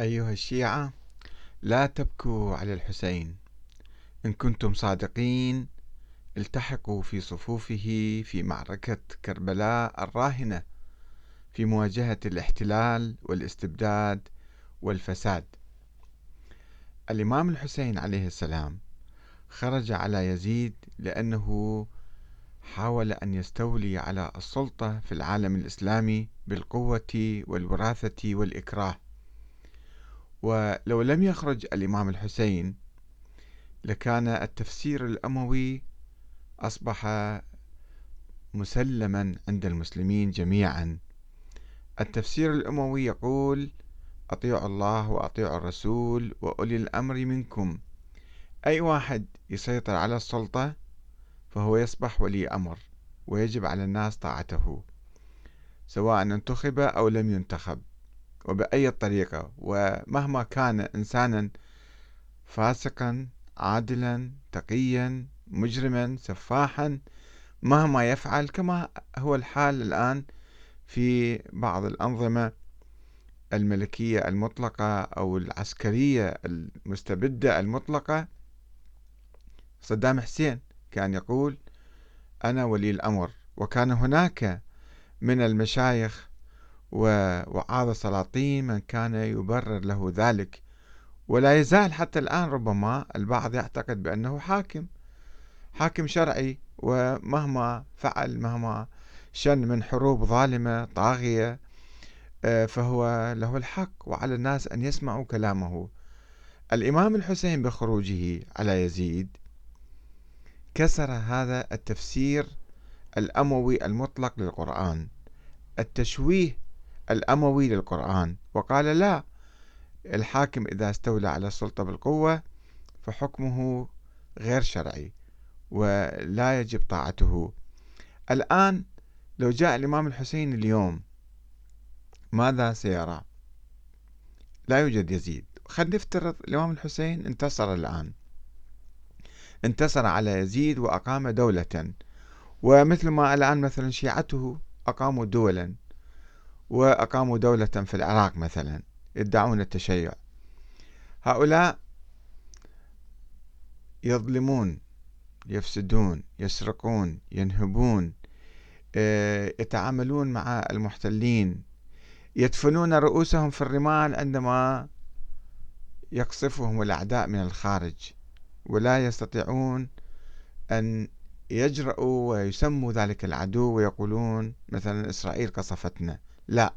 أيها الشيعة لا تبكوا على الحسين. إن كنتم صادقين التحقوا في صفوفه في معركة كربلاء الراهنة في مواجهة الاحتلال والاستبداد والفساد. الإمام الحسين عليه السلام خرج على يزيد لأنه حاول أن يستولي على السلطة في العالم الإسلامي بالقوة والوراثة والإكراه. ولو لم يخرج الإمام الحسين لكان التفسير الأموي أصبح مسلما عند المسلمين جميعا. التفسير الأموي يقول أطيعوا الله وأطيعوا الرسول وأولي الأمر منكم. أي واحد يسيطر على السلطة فهو يصبح ولي أمر ويجب على الناس طاعته سواء انتخب أو لم ينتخب. وبأي طريقة ومهما كان إنسانا فاسقا عادلا تقيا مجرما سفاحا مهما يفعل كما هو الحال الآن في بعض الأنظمة الملكية المطلقة أو العسكرية المستبدة المطلقة. صدام حسين كان يقول أنا ولي الأمر وكان هناك من المشايخ ووعاظ السلاطين من كان يبرر له ذلك. ولا يزال حتى الآن ربما البعض يعتقد بأنه حاكم حاكم شرعي ومهما فعل مهما شن من حروب ظالمة طاغية آه، فهو له الحق وعلى الناس أن يسمعوا كلامه. الإمام الحسين بخروجه على يزيد كسر هذا التفسير الأموي المطلق للقرآن. التشويه الأموي للقرآن. وقال لا الحاكم إذا استولى على السلطة بالقوة فحكمه غير شرعي ولا يجب طاعته. الآن لو جاء الإمام الحسين اليوم ماذا سيرى؟ لا يوجد يزيد. خلينا نفترض الإمام الحسين انتصر الآن. انتصر على يزيد وأقام دولة. ومثل ما الآن مثلا شيعته أقاموا دولا. وأقاموا دولة في العراق مثلا يدعون التشيع. هؤلاء يظلمون يفسدون يسرقون ينهبون آه، يتعاملون مع المحتلين يدفنون رؤوسهم في الرمال عندما يقصفهم الأعداء من الخارج. ولا يستطيعون أن يجرؤوا ويسموا ذلك العدو ويقولون مثلا إسرائيل قصفتنا. لا.